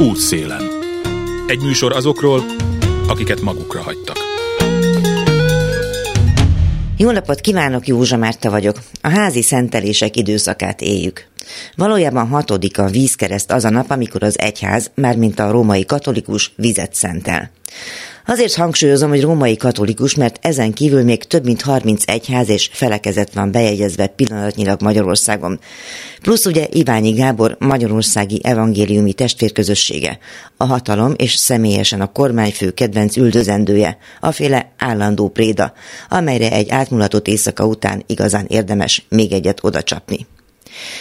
Útszélen. Egy műsor azokról, akiket magukra hagytak. Jó napot kívánok, Józsa Márta vagyok. A házi szentelések időszakát éljük. Valójában hatodik a vízkereszt az a nap, amikor az egyház, mármint a római katolikus, vizet szentel. Azért hangsúlyozom, hogy római katolikus, mert ezen kívül még több mint 30 egyház és felekezet van bejegyezve pillanatnyilag Magyarországon. Plusz ugye Iványi Gábor Magyarországi Evangéliumi Testvérközössége, a hatalom és személyesen a kormányfő kedvenc üldözendője, a féle állandó préda, amelyre egy átmulatott éjszaka után igazán érdemes még egyet odacsapni.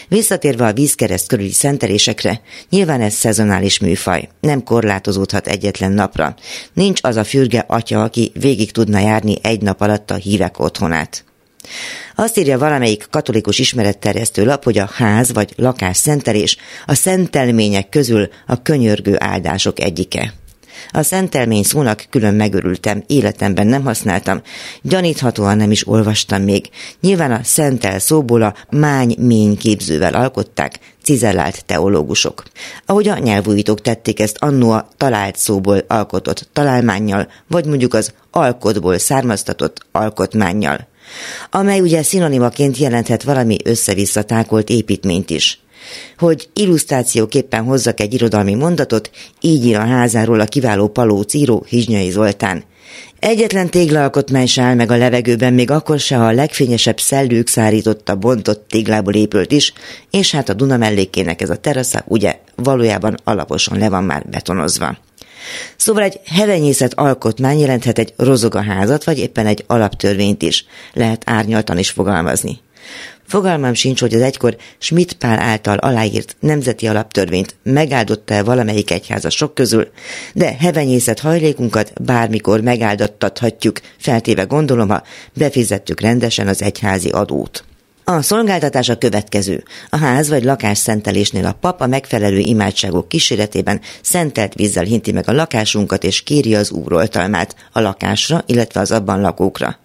Visszatérve a vízkereszt körüli szentelésekre, nyilván ez szezonális műfaj, nem korlátozódhat egyetlen napra. Nincs az a fürge atya, aki végig tudna járni egy nap alatt a hívek otthonát. Azt írja valamelyik katolikus ismeretterjesztő lap, hogy a ház vagy lakás szentelés a szentelmények közül a könyörgő áldások egyike. A szentelmény szónak külön megörültem, életemben nem használtam, gyaníthatóan nem is olvastam még. Nyilván a szentel szóból a mány képzővel alkották, cizellált teológusok. Ahogy a nyelvújítók tették ezt annó a talált szóból alkotott találmánnyal, vagy mondjuk az alkotból származtatott alkotmánnyal amely ugye szinonimaként jelenthet valami össze-vissza tákolt építményt is. Hogy illusztrációképpen hozzak egy irodalmi mondatot, így ír a házáról a kiváló palóc író Hizsnyai Zoltán. Egyetlen téglalkotmány se áll meg a levegőben, még akkor se, ha a legfényesebb szellők szárította bontott téglából épült is, és hát a Duna mellékének ez a terasza ugye valójában alaposan le van már betonozva. Szóval egy hevenyészet alkotmány jelenthet egy rozogaházat, vagy éppen egy alaptörvényt is. Lehet árnyaltan is fogalmazni. Fogalmam sincs, hogy az egykor Schmidt Pál által aláírt nemzeti alaptörvényt megáldotta-e valamelyik egyháza sok közül, de hevenyészet hajlékunkat bármikor megáldattathatjuk, feltéve gondolom, ha befizettük rendesen az egyházi adót. A szolgáltatás a következő. A ház vagy lakás szentelésnél a pap a megfelelő imádságok kíséretében szentelt vízzel hinti meg a lakásunkat és kéri az úroltalmát a lakásra, illetve az abban lakókra.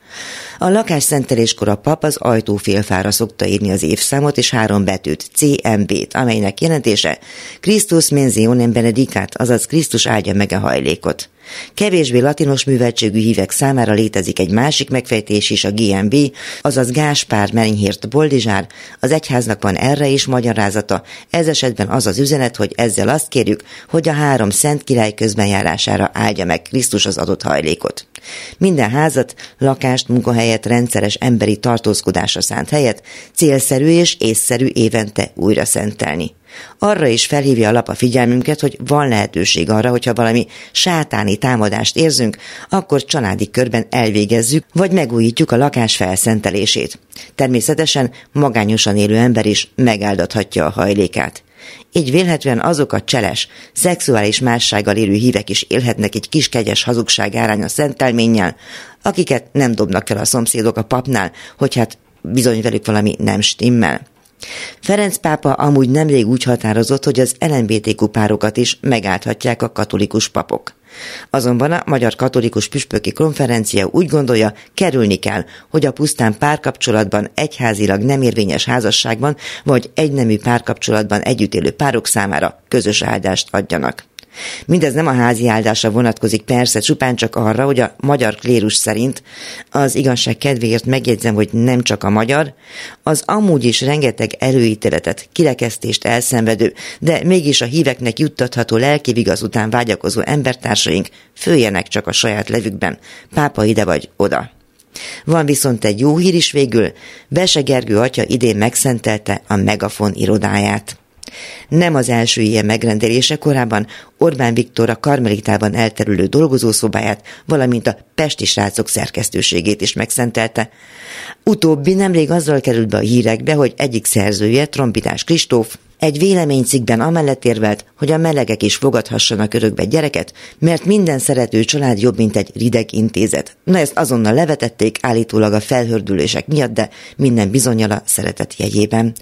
A lakás szenteléskor a pap az ajtófélfára szokta írni az évszámot és három betűt, CMB-t, amelynek jelentése Christus mensionem benedicat, azaz Krisztus áldja meg a hajlékot. Kevésbé latinos műveltségű hívek számára létezik egy másik megfejtés is, a GMB, azaz Gáspár Menyhért Boldizsár. Az egyháznak van erre is magyarázata, ez esetben az az üzenet, hogy ezzel azt kérjük, hogy a három szent király közbenjárására áldja meg Krisztus az adott hajlékot. Minden házat, lakást, munkahelyet, rendszeres emberi tartózkodásra szánt helyet célszerű és észszerű évente újra szentelni. Arra is felhívja a lap a figyelmünket, hogy van lehetőség arra, hogyha valami sátáni támadást érzünk, akkor családi körben elvégezzük, vagy megújítjuk a lakás felszentelését. Természetesen magányosan élő ember is megáldathatja a hajlékát. Így vélhetően azok a cseles, szexuális mássággal élő hívek is élhetnek egy kis kegyes hazugság árán a szentelménnyel, akiket nem dobnak fel a szomszédok a papnál, hogy hát bizony velük valami nem stimmel. Ferenc pápa amúgy nemrég úgy határozott, hogy az LMBTQ párokat is megállthatják a katolikus papok. Azonban a Magyar Katolikus Püspöki Konferencia úgy gondolja, kerülni kell, hogy a pusztán párkapcsolatban egyházilag nem érvényes házasságban vagy egynemű párkapcsolatban együtt élő párok számára közös áldást adjanak. Mindez nem a házi áldásra vonatkozik, persze, csupán csak arra, hogy a magyar klérus szerint az igazság kedvéért megjegyzem, hogy nem csak a magyar, az amúgy is rengeteg előítéletet, kirekesztést elszenvedő, de mégis a híveknek juttatható lelki vigaz után vágyakozó embertársaink följenek csak a saját levükben, pápa ide vagy oda. Van viszont egy jó hír is végül, Bese Gergő atya idén megszentelte a Megafon irodáját. Nem az első ilyen megrendelése korábban Orbán Viktor a Karmelitában elterülő dolgozószobáját, valamint a Pesti srácok szerkesztőségét is megszentelte. Utóbbi nemrég azzal került be a hírekbe, hogy egyik szerzője, Trombitás Kristóf, egy véleménycikkben amellett érvelt, hogy a melegek is fogadhassanak örökbe gyereket, mert minden szerető család jobb, mint egy rideg intézet. Na ezt azonnal levetették, állítólag a felhördülések miatt, de minden bizonyala szeretet jegyében.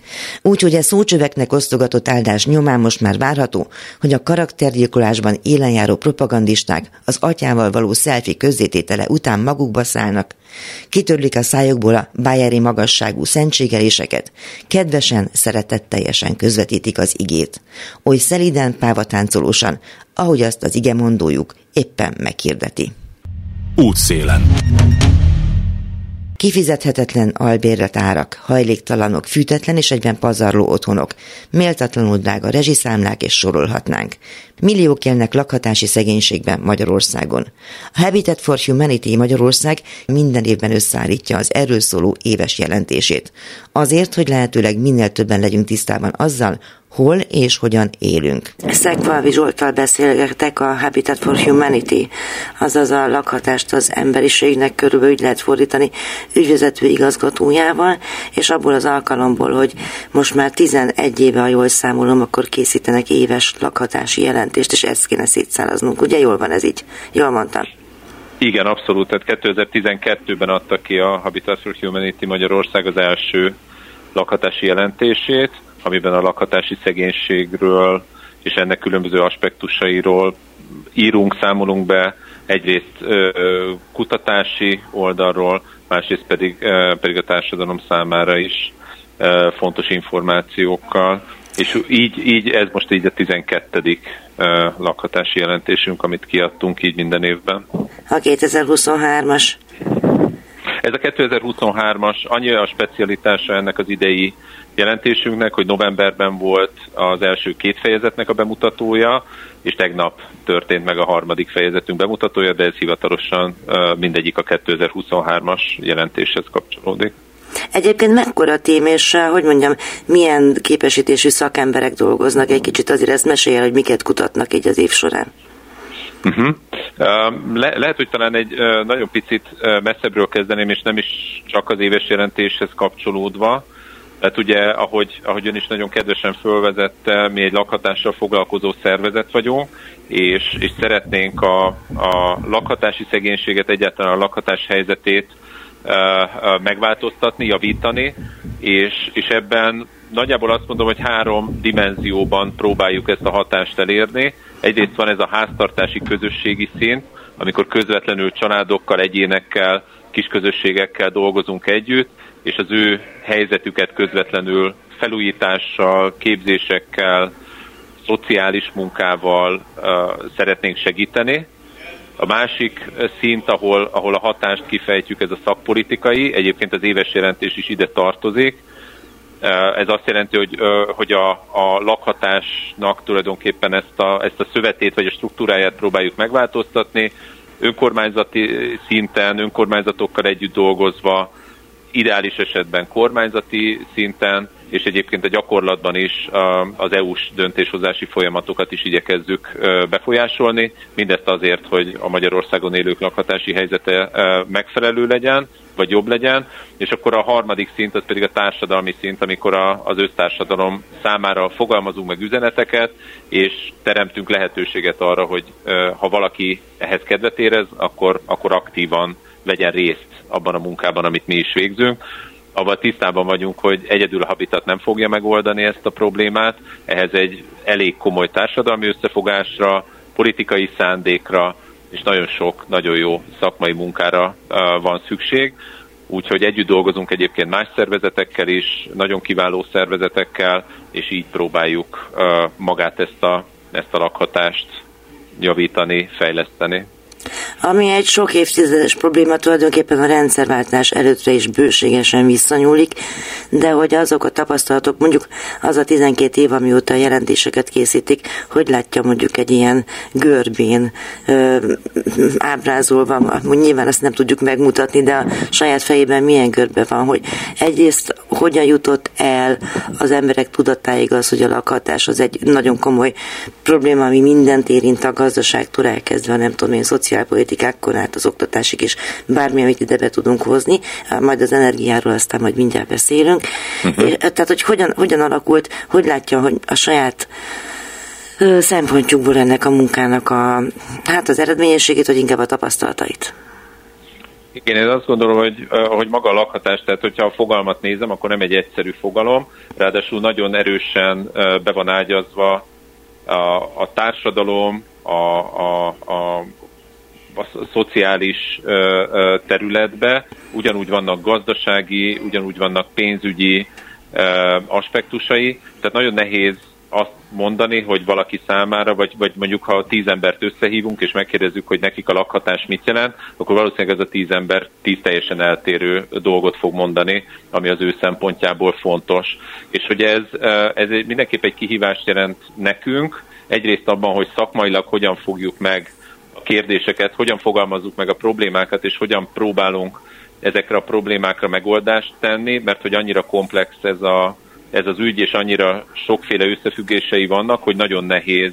Úgyhogy a szócsöveknek osztogatott áldás nyomán most már várható, hogy a karaktergyilkolásban élenjáró propagandisták az atyával való szelfi közzététele után magukba szállnak, kitörlik a szájukból a bájeri magasságú szentségeléseket, kedvesen, szeretetteljesen közvetítően közvetítik az igét. Oly szeliden, pávatáncolosan, ahogy azt az ige mondójuk éppen meghirdeti. Útszélen. Kifizethetetlen albérlet árak, hajléktalanok, fűtetlen és egyben pazarló otthonok, méltatlanul drága rezsiszámlák és sorolhatnánk. Milliók élnek lakhatási szegénységben Magyarországon. A Habitat for Humanity Magyarország minden évben összeállítja az erről szóló éves jelentését. Azért, hogy lehetőleg minél többen legyünk tisztában azzal, hol és hogyan élünk. Szekvalvi Zsoltal beszélgetek a Habitat for Humanity, azaz a lakhatást az emberiségnek körülbelül úgy lehet fordítani ügyvezető igazgatójával, és abból az alkalomból, hogy most már 11 éve, ha jól számolom, akkor készítenek éves lakhatási jelentést, és ezt kéne szétszálaznunk. Ugye jól van ez így? Jól mondtam. Igen, abszolút. Tehát 2012-ben adta ki a Habitat for Humanity Magyarország az első lakhatási jelentését, amiben a lakhatási szegénységről és ennek különböző aspektusairól írunk, számolunk be egyrészt kutatási oldalról, másrészt pedig, pedig a társadalom számára is fontos információkkal. És így, így ez most így a 12. Ö, lakhatási jelentésünk, amit kiadtunk így minden évben. A 2023-as. Ez a 2023-as annyi a specialitása ennek az idei jelentésünknek, hogy novemberben volt az első két fejezetnek a bemutatója, és tegnap történt meg a harmadik fejezetünk bemutatója, de ez hivatalosan mindegyik a 2023-as jelentéshez kapcsolódik. Egyébként mekkora tím, és hogy mondjam, milyen képesítésű szakemberek dolgoznak? Egy kicsit azért ezt mesélj hogy miket kutatnak így az év során. Uh-huh. Le- lehet, hogy talán egy nagyon picit messzebbről kezdeném, és nem is csak az éves jelentéshez kapcsolódva. Tehát ugye, ahogy, ahogy ön is nagyon kedvesen fölvezette, mi egy lakhatással foglalkozó szervezet vagyunk, és, és szeretnénk a, a lakhatási szegénységet, egyáltalán a lakhatás helyzetét megváltoztatni, javítani, és, és ebben nagyjából azt mondom, hogy három dimenzióban próbáljuk ezt a hatást elérni. Egyrészt van ez a háztartási közösségi szint, amikor közvetlenül családokkal, egyénekkel, kisközösségekkel dolgozunk együtt, és az ő helyzetüket közvetlenül felújítással, képzésekkel, szociális munkával uh, szeretnénk segíteni. A másik szint, ahol, ahol a hatást kifejtjük, ez a szakpolitikai, egyébként az éves jelentés is ide tartozik. Ez azt jelenti, hogy, hogy a, a lakhatásnak tulajdonképpen ezt a, ezt a szövetét vagy a struktúráját próbáljuk megváltoztatni, önkormányzati szinten, önkormányzatokkal együtt dolgozva, ideális esetben kormányzati szinten, és egyébként a gyakorlatban is az EU-s döntéshozási folyamatokat is igyekezzük befolyásolni, mindezt azért, hogy a Magyarországon élők lakhatási helyzete megfelelő legyen, vagy jobb legyen, és akkor a harmadik szint az pedig a társadalmi szint, amikor a, az össztársadalom számára fogalmazunk meg üzeneteket, és teremtünk lehetőséget arra, hogy ha valaki ehhez kedvet érez, akkor, akkor aktívan vegyen részt abban a munkában, amit mi is végzünk. Abban tisztában vagyunk, hogy egyedül a Habitat nem fogja megoldani ezt a problémát, ehhez egy elég komoly társadalmi összefogásra, politikai szándékra, és nagyon sok, nagyon jó szakmai munkára van szükség. Úgyhogy együtt dolgozunk egyébként más szervezetekkel is, nagyon kiváló szervezetekkel, és így próbáljuk magát ezt a, ezt a lakhatást javítani, fejleszteni. Ami egy sok évtizedes probléma tulajdonképpen a rendszerváltás előttre is bőségesen visszanyúlik, de hogy azok a tapasztalatok, mondjuk az a 12 év, amióta jelentéseket készítik, hogy látja mondjuk egy ilyen görbén ö, ábrázolva, nyilván azt nem tudjuk megmutatni, de a saját fejében milyen görbe van, hogy egyrészt hogyan jutott el az emberek tudatáig az, hogy a lakhatás az egy nagyon komoly probléma, ami mindent érint a gazdaságtól elkezdve, nem tudom én, szociálpolitikát, politikákkor át az oktatásig is bármi, amit ide be tudunk hozni, majd az energiáról aztán majd mindjárt beszélünk. Uh-huh. És, tehát, hogy hogyan, hogyan alakult, hogy látja, hogy a saját szempontjukból ennek a munkának a, hát az eredményességét, vagy inkább a tapasztalatait? Igen, én azt gondolom, hogy, hogy maga a lakhatás, tehát hogyha a fogalmat nézem, akkor nem egy egyszerű fogalom, ráadásul nagyon erősen be van ágyazva a, a társadalom, a, a, a a szociális területbe, ugyanúgy vannak gazdasági, ugyanúgy vannak pénzügyi aspektusai, tehát nagyon nehéz azt mondani, hogy valaki számára, vagy, vagy mondjuk ha tíz embert összehívunk, és megkérdezzük, hogy nekik a lakhatás mit jelent, akkor valószínűleg ez a tíz ember tíz teljesen eltérő dolgot fog mondani, ami az ő szempontjából fontos. És hogy ez, ez mindenképp egy kihívást jelent nekünk, egyrészt abban, hogy szakmailag hogyan fogjuk meg a kérdéseket, hogyan fogalmazzuk meg a problémákat, és hogyan próbálunk ezekre a problémákra megoldást tenni, mert hogy annyira komplex ez, a, ez az ügy, és annyira sokféle összefüggései vannak, hogy nagyon nehéz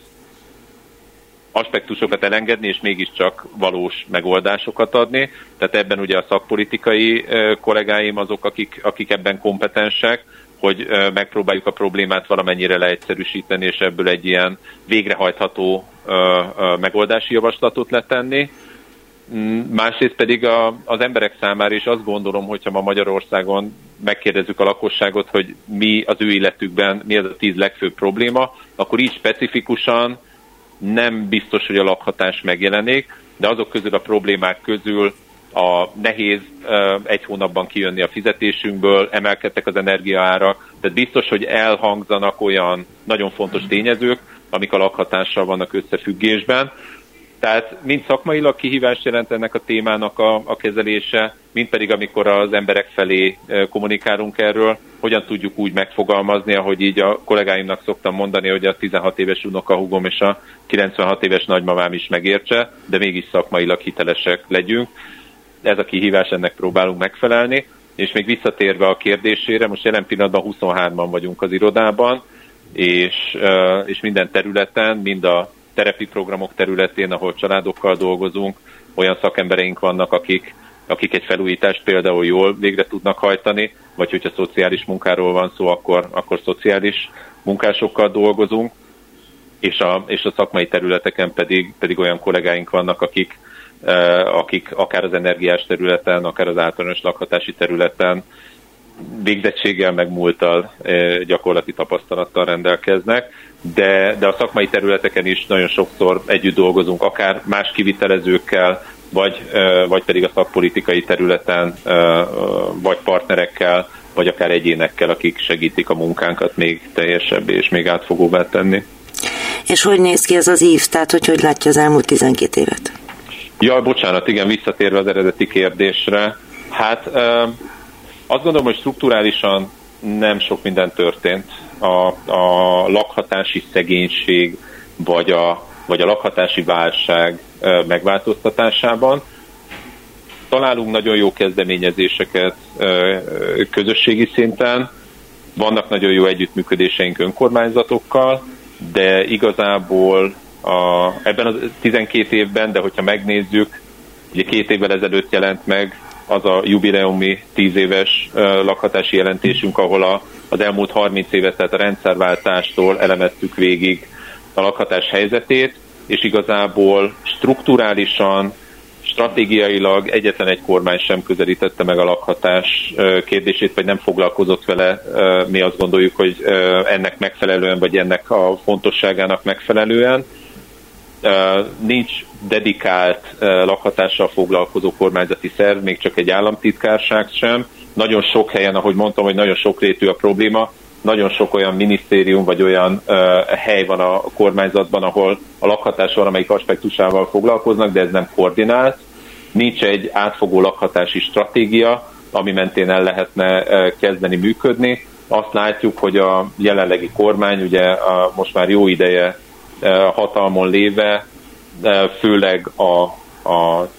aspektusokat elengedni, és mégiscsak valós megoldásokat adni. Tehát ebben ugye a szakpolitikai kollégáim azok, akik, akik ebben kompetensek, hogy megpróbáljuk a problémát valamennyire leegyszerűsíteni, és ebből egy ilyen végrehajtható megoldási javaslatot letenni. Mm, másrészt pedig a, az emberek számára is azt gondolom, hogyha ma Magyarországon megkérdezzük a lakosságot, hogy mi az ő életükben, mi az a tíz legfőbb probléma, akkor így specifikusan nem biztos, hogy a lakhatás megjelenik, de azok közül a problémák közül a nehéz egy hónapban kijönni a fizetésünkből, emelkedtek az energiaárak, tehát biztos, hogy elhangzanak olyan nagyon fontos tényezők, amik a lakhatással vannak összefüggésben. Tehát mind szakmailag kihívást jelent ennek a témának a, a kezelése, mind pedig amikor az emberek felé kommunikálunk erről, hogyan tudjuk úgy megfogalmazni, ahogy így a kollégáimnak szoktam mondani, hogy a 16 éves unokahúgom és a 96 éves nagymamám is megértse, de mégis szakmailag hitelesek legyünk ez a kihívás, ennek próbálunk megfelelni. És még visszatérve a kérdésére, most jelen pillanatban 23-an vagyunk az irodában, és, és minden területen, mind a terepi programok területén, ahol családokkal dolgozunk, olyan szakembereink vannak, akik, akik egy felújítást például jól végre tudnak hajtani, vagy hogyha szociális munkáról van szó, akkor, akkor szociális munkásokkal dolgozunk, és a, és a szakmai területeken pedig, pedig olyan kollégáink vannak, akik, Eh, akik akár az energiás területen, akár az általános lakhatási területen végzettséggel, meg múltal gyakorlati tapasztalattal rendelkeznek, de, de a szakmai területeken is nagyon sokszor együtt dolgozunk, akár más kivitelezőkkel, vagy, vagy pedig a szakpolitikai területen, vagy partnerekkel, vagy akár egyénekkel, akik segítik a munkánkat még teljesebb és még átfogóvá tenni. És hogy néz ki ez az ív, tehát hogy hogy látja az elmúlt 12 évet? Jaj, bocsánat, igen, visszatérve az eredeti kérdésre. Hát azt gondolom, hogy strukturálisan nem sok minden történt. A, a lakhatási szegénység vagy a, vagy a lakhatási válság megváltoztatásában. Találunk nagyon jó kezdeményezéseket közösségi szinten, vannak nagyon jó együttműködéseink önkormányzatokkal, de igazából a, ebben a 12 évben, de hogyha megnézzük, ugye két évvel ezelőtt jelent meg az a jubileumi 10 éves lakhatási jelentésünk, ahol a, az elmúlt 30 évet, tehát a rendszerváltástól elemeztük végig a lakhatás helyzetét, és igazából strukturálisan, stratégiailag egyetlen egy kormány sem közelítette meg a lakhatás kérdését, vagy nem foglalkozott vele. Mi azt gondoljuk, hogy ennek megfelelően, vagy ennek a fontosságának megfelelően nincs dedikált lakhatással foglalkozó kormányzati szerv, még csak egy államtitkárság sem. Nagyon sok helyen, ahogy mondtam, hogy nagyon sok rétű a probléma, nagyon sok olyan minisztérium vagy olyan hely van a kormányzatban, ahol a lakhatás valamelyik aspektusával foglalkoznak, de ez nem koordinált. Nincs egy átfogó lakhatási stratégia, ami mentén el lehetne kezdeni működni. Azt látjuk, hogy a jelenlegi kormány ugye a, most már jó ideje hatalmon léve, főleg a, a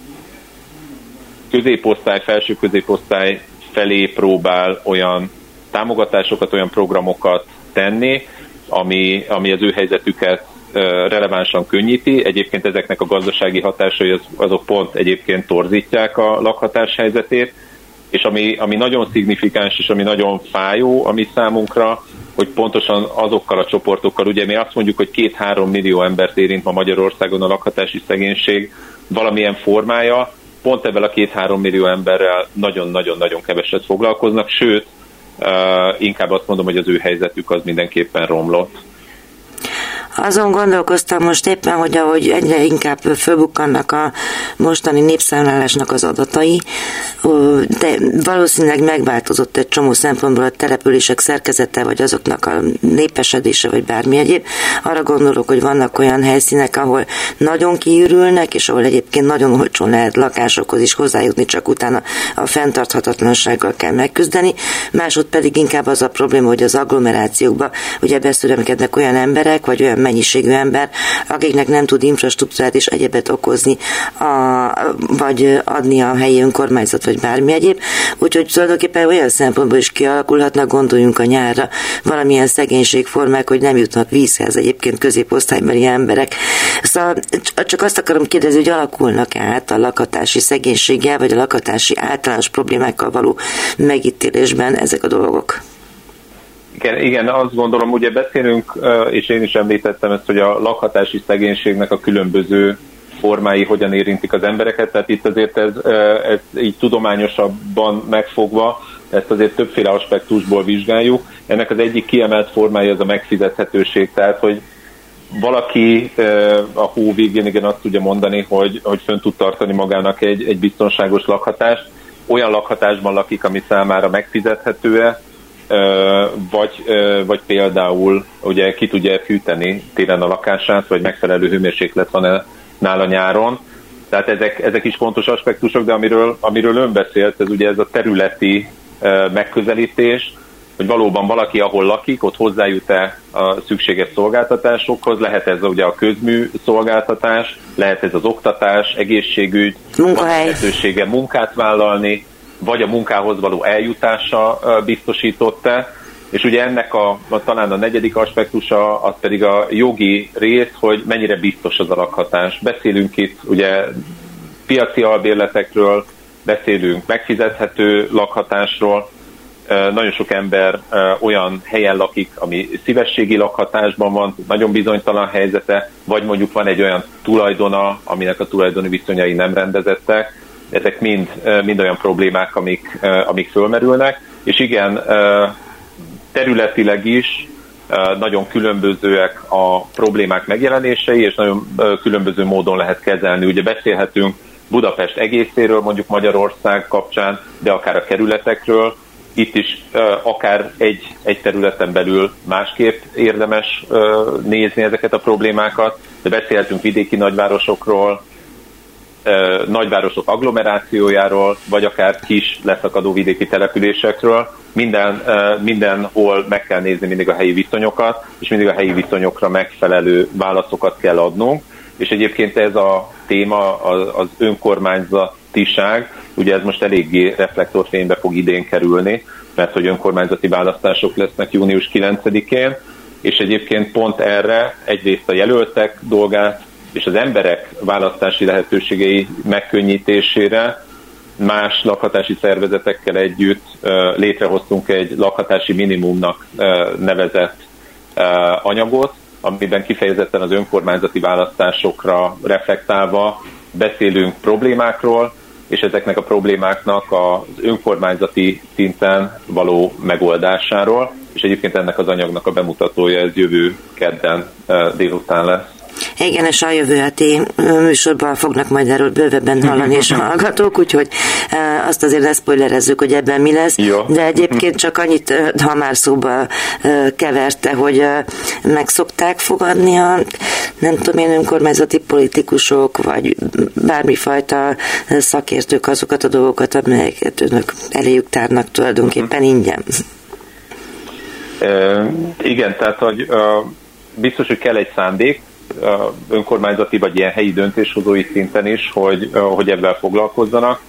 középosztály, felső középosztály felé próbál olyan támogatásokat, olyan programokat tenni, ami, ami az ő helyzetüket relevánsan könnyíti. Egyébként ezeknek a gazdasági hatásai az, azok pont egyébként torzítják a lakhatás helyzetét, és ami, ami nagyon szignifikáns, és ami nagyon fájó, ami számunkra, hogy pontosan azokkal a csoportokkal, ugye mi azt mondjuk, hogy két-három millió embert érint ma Magyarországon a lakhatási szegénység valamilyen formája, pont ebben a két-három millió emberrel nagyon-nagyon-nagyon keveset foglalkoznak, sőt, inkább azt mondom, hogy az ő helyzetük az mindenképpen romlott. Azon gondolkoztam most éppen, hogy ahogy egyre inkább fölbukkannak a mostani népszámlálásnak az adatai, de valószínűleg megváltozott egy csomó szempontból a települések szerkezete, vagy azoknak a népesedése, vagy bármi egyéb. Arra gondolok, hogy vannak olyan helyszínek, ahol nagyon kiürülnek, és ahol egyébként nagyon olcsón lehet lakásokhoz is hozzájutni, csak utána a fenntarthatatlansággal kell megküzdeni. Másod pedig inkább az a probléma, hogy az agglomerációkba ugye beszüremkednek olyan emberek, vagy olyan mennyiségű ember, akiknek nem tud infrastruktúrát és egyebet okozni, a, vagy adni a helyi önkormányzat, vagy bármi egyéb. Úgyhogy tulajdonképpen olyan szempontból is kialakulhatnak, gondoljunk a nyárra, valamilyen szegénységformák, hogy nem jutnak vízhez egyébként középosztálybeli emberek. Szóval csak azt akarom kérdezni, hogy alakulnak át a lakatási szegénységgel, vagy a lakatási általános problémákkal való megítélésben ezek a dolgok. Igen, igen, azt gondolom, ugye beszélünk, és én is említettem ezt, hogy a lakhatási szegénységnek a különböző formái hogyan érintik az embereket, tehát itt azért ez, ez így tudományosabban megfogva, ezt azért többféle aspektusból vizsgáljuk. Ennek az egyik kiemelt formája az a megfizethetőség, tehát hogy valaki a hó végén igen azt tudja mondani, hogy, hogy fönn tud tartani magának egy, egy biztonságos lakhatást, olyan lakhatásban lakik, ami számára megfizethető-e, vagy, vagy például ugye ki tudja fűteni télen a lakását, vagy megfelelő hőmérséklet van-e nála nyáron. Tehát ezek, ezek is fontos aspektusok, de amiről, amiről ön beszélt, ez ugye ez a területi megközelítés, hogy valóban valaki, ahol lakik, ott hozzájut-e a szükséges szolgáltatásokhoz, lehet ez ugye a közmű szolgáltatás, lehet ez az oktatás, egészségügy, lehetősége munkát vállalni, vagy a munkához való eljutása biztosított-e, és ugye ennek a, a talán a negyedik aspektusa az pedig a jogi rész, hogy mennyire biztos az a lakhatás. Beszélünk itt ugye piaci albérletekről, beszélünk megfizethető lakhatásról, nagyon sok ember olyan helyen lakik, ami szívességi lakhatásban van, nagyon bizonytalan helyzete, vagy mondjuk van egy olyan tulajdona, aminek a tulajdoni viszonyai nem rendezettek. Ezek mind, mind olyan problémák, amik, amik fölmerülnek. És igen, területileg is nagyon különbözőek a problémák megjelenései, és nagyon különböző módon lehet kezelni. Ugye beszélhetünk Budapest egészéről, mondjuk Magyarország kapcsán, de akár a kerületekről, itt is akár egy, egy területen belül másképp érdemes nézni ezeket a problémákat, de beszéltünk vidéki nagyvárosokról, nagyvárosok agglomerációjáról, vagy akár kis leszakadó vidéki településekről. Minden, mindenhol meg kell nézni mindig a helyi viszonyokat, és mindig a helyi viszonyokra megfelelő válaszokat kell adnunk. És egyébként ez a téma az önkormányzatiság, ugye ez most eléggé reflektorfénybe fog idén kerülni, mert hogy önkormányzati választások lesznek június 9-én, és egyébként pont erre egyrészt a jelöltek dolgát és az emberek választási lehetőségei megkönnyítésére más lakhatási szervezetekkel együtt létrehoztunk egy lakhatási minimumnak nevezett anyagot, amiben kifejezetten az önkormányzati választásokra reflektálva beszélünk problémákról, és ezeknek a problémáknak az önkormányzati szinten való megoldásáról, és egyébként ennek az anyagnak a bemutatója ez jövő kedden délután lesz. Igen, és a jövő heti műsorban fognak majd erről bővebben hallani és hallgatók, úgyhogy azt azért leszpoilerezzük, hogy ebben mi lesz. Jó. De egyébként csak annyit, ha már szóba keverte, hogy meg szokták fogadni a nem tudom én önkormányzati politikusok, vagy bármifajta szakértők azokat a dolgokat, amelyeket önök eléjük tárnak tulajdonképpen ingyen. E, igen, tehát hogy biztos, hogy kell egy szándék, önkormányzati vagy ilyen helyi döntéshozói szinten is, hogy, hogy ebben foglalkozzanak.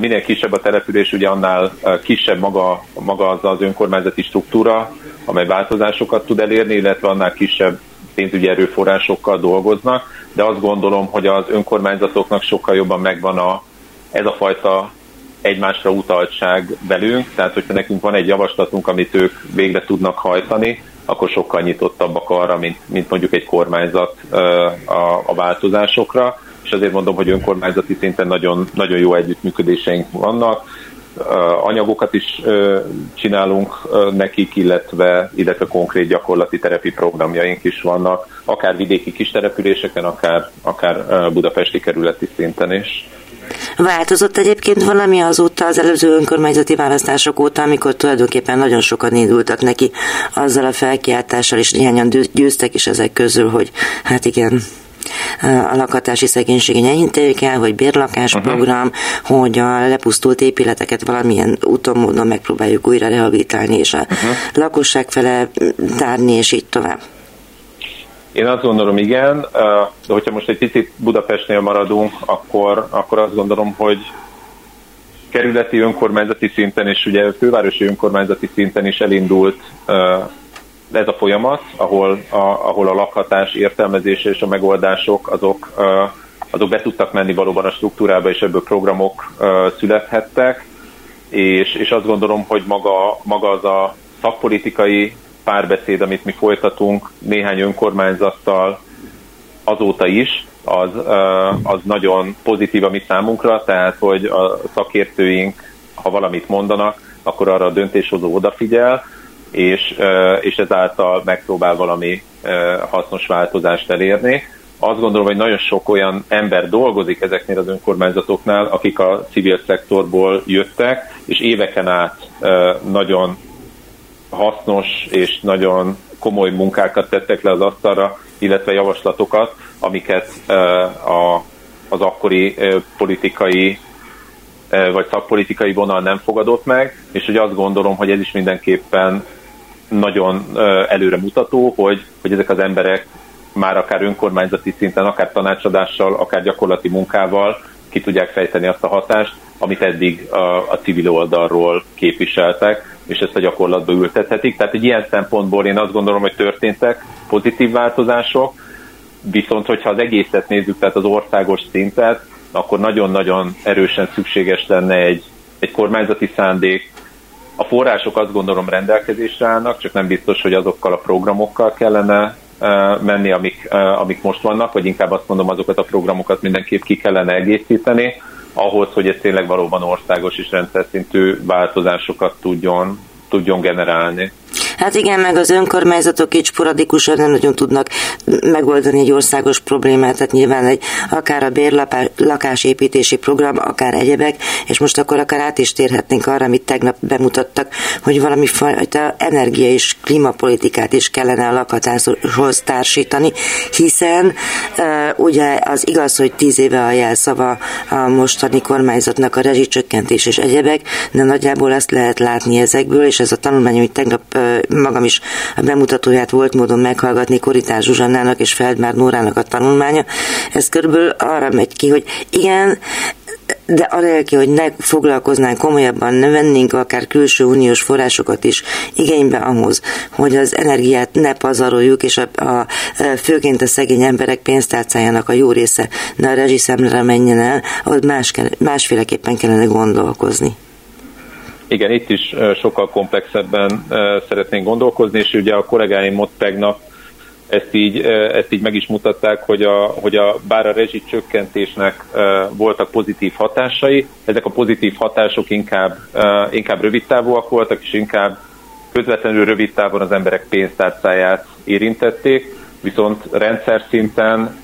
Minél kisebb a település, ugye annál kisebb maga, maga az az önkormányzati struktúra, amely változásokat tud elérni, illetve annál kisebb pénzügyi erőforrásokkal dolgoznak, de azt gondolom, hogy az önkormányzatoknak sokkal jobban megvan a, ez a fajta egymásra utaltság velünk, tehát hogyha nekünk van egy javaslatunk, amit ők végre tudnak hajtani, akkor sokkal nyitottabbak arra, mint, mint mondjuk egy kormányzat a, a változásokra, és azért mondom, hogy önkormányzati szinten nagyon, nagyon jó együttműködéseink vannak. anyagokat is csinálunk nekik, illetve, illetve konkrét gyakorlati terepi programjaink is vannak, akár vidéki kis településeken, akár, akár budapesti kerületi szinten is. Változott egyébként valami azóta az előző önkormányzati választások óta, amikor tulajdonképpen nagyon sokan indultak neki azzal a felkiáltással, és néhányan győztek is ezek közül, hogy hát igen, a lakhatási szegénység enyhíteni kell, hogy bérlakásprogram, uh-huh. hogy a lepusztult épületeket valamilyen úton, módon megpróbáljuk újra rehabilitálni, és a uh-huh. lakosság fele tárni, és így tovább. Én azt gondolom, igen, de hogyha most egy picit Budapestnél maradunk, akkor, akkor azt gondolom, hogy kerületi önkormányzati szinten és ugye fővárosi önkormányzati szinten is elindult ez a folyamat, ahol a, ahol a lakhatás értelmezése és a megoldások azok, azok be tudtak menni valóban a struktúrába, és ebből programok születhettek, és, és azt gondolom, hogy maga, maga az a szakpolitikai párbeszéd, amit mi folytatunk néhány önkormányzattal azóta is, az, az nagyon pozitív a mi számunkra, tehát hogy a szakértőink, ha valamit mondanak, akkor arra a döntéshozó odafigyel, és, és ezáltal megpróbál valami hasznos változást elérni. Azt gondolom, hogy nagyon sok olyan ember dolgozik ezeknél az önkormányzatoknál, akik a civil szektorból jöttek, és éveken át nagyon hasznos és nagyon komoly munkákat tettek le az asztalra, illetve javaslatokat, amiket a, az akkori politikai vagy szakpolitikai vonal nem fogadott meg, és hogy azt gondolom, hogy ez is mindenképpen nagyon előremutató, hogy, hogy ezek az emberek már akár önkormányzati szinten, akár tanácsadással, akár gyakorlati munkával ki tudják fejteni azt a hatást, amit eddig a, a civil oldalról képviseltek, és ezt a gyakorlatba ültethetik. Tehát egy ilyen szempontból én azt gondolom, hogy történtek pozitív változások, viszont hogyha az egészet nézzük, tehát az országos szintet, akkor nagyon-nagyon erősen szükséges lenne egy, egy kormányzati szándék, a források azt gondolom rendelkezésre állnak, csak nem biztos, hogy azokkal a programokkal kellene e, menni, amik, e, amik most vannak, vagy inkább azt mondom, azokat a programokat mindenképp ki kellene egészíteni, ahhoz, hogy ez tényleg valóban országos és rendszer szintű változásokat tudjon, tudjon generálni. Hát igen, meg az önkormányzatok így sporadikusan nem nagyon tudnak megoldani egy országos problémát, tehát nyilván egy, akár a bérlakásépítési program, akár egyebek, és most akkor akár át is térhetnénk arra, amit tegnap bemutattak, hogy valami fajta energia és klímapolitikát is kellene a lakhatáshoz társítani, hiszen ugye az igaz, hogy tíz éve a jelszava a mostani kormányzatnak a rezsicsökkentés és egyebek, de nagyjából azt lehet látni ezekből, és ez a tanulmány, amit tegnap magam is a bemutatóját volt módon meghallgatni Koritás Zsuzsannának és Feldmár Nórának a tanulmánya. Ez körülbelül arra megy ki, hogy igen, de anélkül, hogy ne foglalkoznánk komolyabban, ne vennénk akár külső uniós forrásokat is igénybe ahhoz, hogy az energiát ne pazaroljuk, és a, a, főként a szegény emberek pénztárcájának a jó része ne a rezsiszemlere menjen el, ahol más, másféleképpen kellene gondolkozni. Igen, itt is sokkal komplexebben szeretnénk gondolkozni, és ugye a kollégáim ott tegnap ezt így, ezt így meg is mutatták, hogy, a, hogy a, bár a rezsi csökkentésnek voltak pozitív hatásai, ezek a pozitív hatások inkább, inkább rövidtávúak voltak, és inkább közvetlenül rövid távon az emberek pénztárcáját érintették, viszont rendszer szinten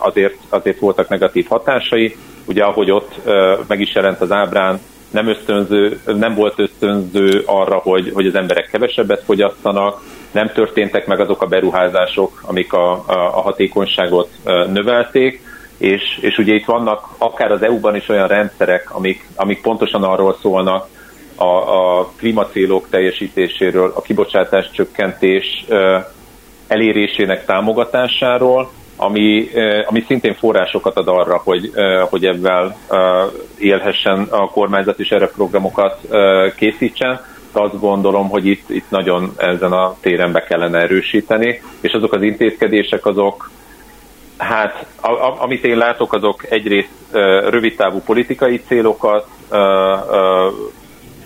azért, azért voltak negatív hatásai. Ugye ahogy ott meg is jelent az ábrán, nem, ösztönző, nem volt ösztönző arra, hogy, hogy az emberek kevesebbet fogyasztanak, nem történtek meg azok a beruházások, amik a, a, a hatékonyságot növelték, és, és ugye itt vannak akár az EU-ban is olyan rendszerek, amik, amik pontosan arról szólnak, a, a klímacélok teljesítéséről, a kibocsátás csökkentés elérésének támogatásáról, ami, ami szintén forrásokat ad arra, hogy, hogy ebben élhessen a kormányzat is erre programokat készítsen. De azt gondolom, hogy itt, itt nagyon ezen a téren be kellene erősíteni, és azok az intézkedések azok, hát amit én látok, azok egyrészt rövidtávú politikai célokat,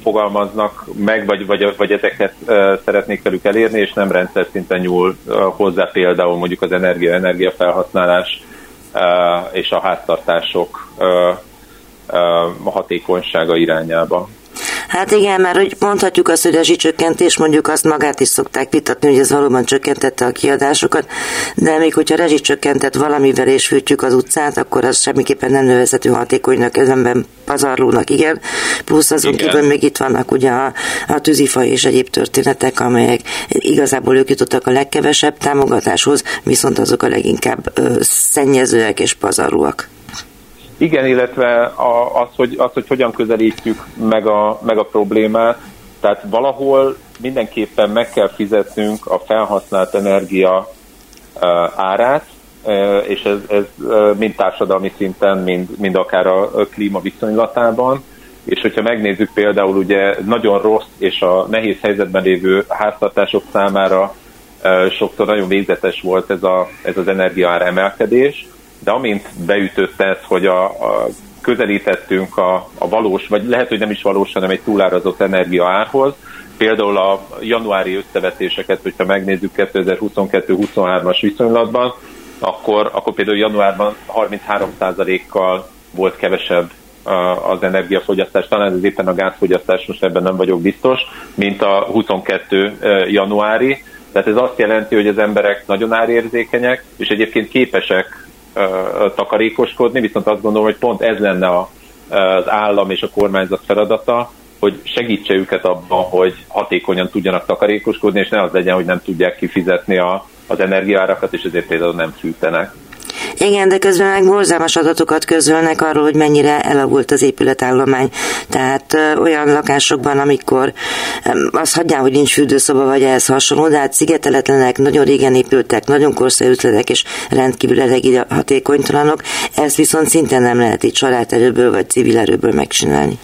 fogalmaznak meg, vagy, vagy, vagy ezeket szeretnék velük elérni, és nem rendszer szinten nyúl hozzá például mondjuk az energia, energiafelhasználás és a háztartások hatékonysága irányába. Hát igen, mert hogy mondhatjuk azt, hogy a rezsicsökkentés, mondjuk azt magát is szokták vitatni, hogy ez valóban csökkentette a kiadásokat, de még hogyha rezsicsökkentett valamivel és fűtjük az utcát, akkor az semmiképpen nem nevezhető hatékonynak, ezenben pazarlónak, igen. Plusz azon kívül még itt vannak ugye a, a tűzifa és egyéb történetek, amelyek igazából ők jutottak a legkevesebb támogatáshoz, viszont azok a leginkább ö, szennyezőek és pazarlóak. Igen, illetve az, hogy, az, hogy hogyan közelítjük meg a, meg a problémát, tehát valahol mindenképpen meg kell fizetnünk a felhasznált energia árát, és ez, ez mind társadalmi szinten, mind, mind akár a klíma viszonylatában. És hogyha megnézzük például ugye nagyon rossz és a nehéz helyzetben lévő háztartások számára sokszor nagyon végzetes volt ez, a, ez az energiaár emelkedés, de amint beütött ez, hogy a, a közelítettünk a, a valós, vagy lehet, hogy nem is valós, hanem egy túlárazott energia árhoz, például a januári összevetéseket, hogyha megnézzük 2022-23-as viszonylatban, akkor, akkor például januárban 33%-kal volt kevesebb az energiafogyasztás, talán ez éppen a gázfogyasztás, most ebben nem vagyok biztos, mint a 22 januári. Tehát ez azt jelenti, hogy az emberek nagyon árérzékenyek, és egyébként képesek takarékoskodni, viszont azt gondolom, hogy pont ez lenne a, az állam és a kormányzat feladata, hogy segítse őket abban, hogy hatékonyan tudjanak takarékoskodni, és ne az legyen, hogy nem tudják kifizetni a, az energiárakat, és ezért például nem fűtenek. Igen, de közben meg borzalmas adatokat közölnek arról, hogy mennyire elavult az épületállomány. Tehát ö, olyan lakásokban, amikor ö, azt hagyján, hogy nincs fürdőszoba vagy ehhez hasonló, de hát szigeteletlenek, nagyon régen épültek, nagyon korszerűtlenek és rendkívül hatékonytalanok, ezt viszont szinte nem lehet itt családerőből vagy civil erőből megcsinálni.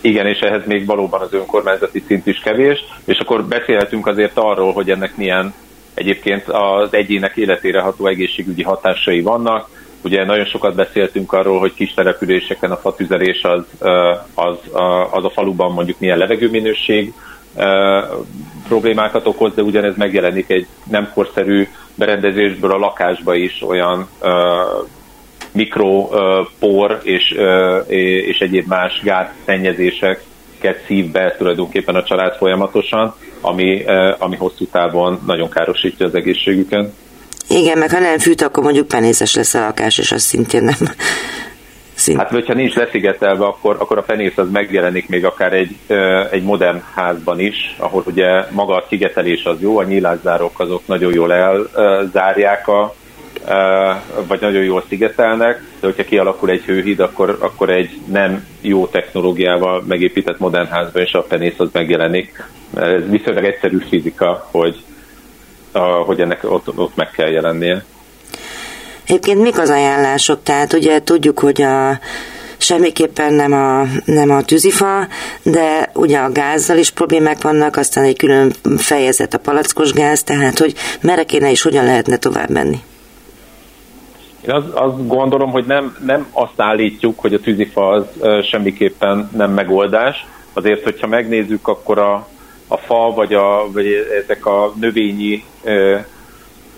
Igen, és ehhez még valóban az önkormányzati szint is kevés, és akkor beszélhetünk azért arról, hogy ennek milyen Egyébként az egyének életére ható egészségügyi hatásai vannak. Ugye nagyon sokat beszéltünk arról, hogy kis településeken a fatüzelés az, az, az a faluban mondjuk milyen levegőminőség problémákat okoz, de ugyanez megjelenik egy nem korszerű berendezésből a lakásba is olyan mikropor és, és egyéb más gázszennyezéseket szív be tulajdonképpen a család folyamatosan, ami, ami hosszú távon nagyon károsítja az egészségüket. Igen, meg ha nem fűt, akkor mondjuk penészes lesz a lakás, és az szintén nem. Szint. Hát, hogyha nincs leszigetelve, akkor, akkor a penész az megjelenik még akár egy, egy modern házban is, ahol ugye maga a szigetelés az jó, a nyílászárok azok nagyon jól elzárják a, vagy nagyon jól szigetelnek, de hogyha kialakul egy hőhíd, akkor, akkor egy nem jó technológiával megépített modern házban is a penész az megjelenik. Viszonylag egyszerű fizika, hogy, hogy ennek ott, ott meg kell jelennie. Egyébként mik az ajánlások? Tehát ugye tudjuk, hogy a semmiképpen nem a, nem a tűzifa, de ugye a gázzal is problémák vannak, aztán egy külön fejezet a palackos gáz, tehát hogy merre kéne és hogyan lehetne tovább menni? Én azt, azt gondolom, hogy nem, nem azt állítjuk, hogy a tűzifa az semmiképpen nem megoldás. Azért, hogyha megnézzük, akkor a, a fa, vagy, a, vagy ezek a növényi ö,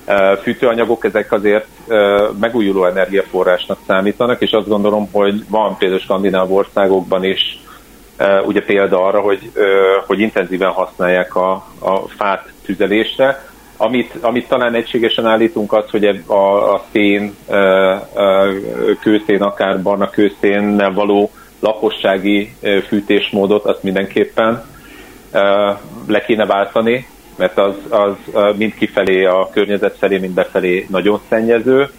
ö, fűtőanyagok, ezek azért ö, megújuló energiaforrásnak számítanak, és azt gondolom, hogy van például skandináv országokban is ugye példa arra, hogy, hogy intenzíven használják a, a fát tüzelésre, amit, amit talán egységesen állítunk az, hogy a, a szén, kőszén, akár barna kőszénnel való lakossági fűtésmódot, azt mindenképpen le kéne váltani, mert az, az mind kifelé a környezet felé, mind befelé nagyon szennyező.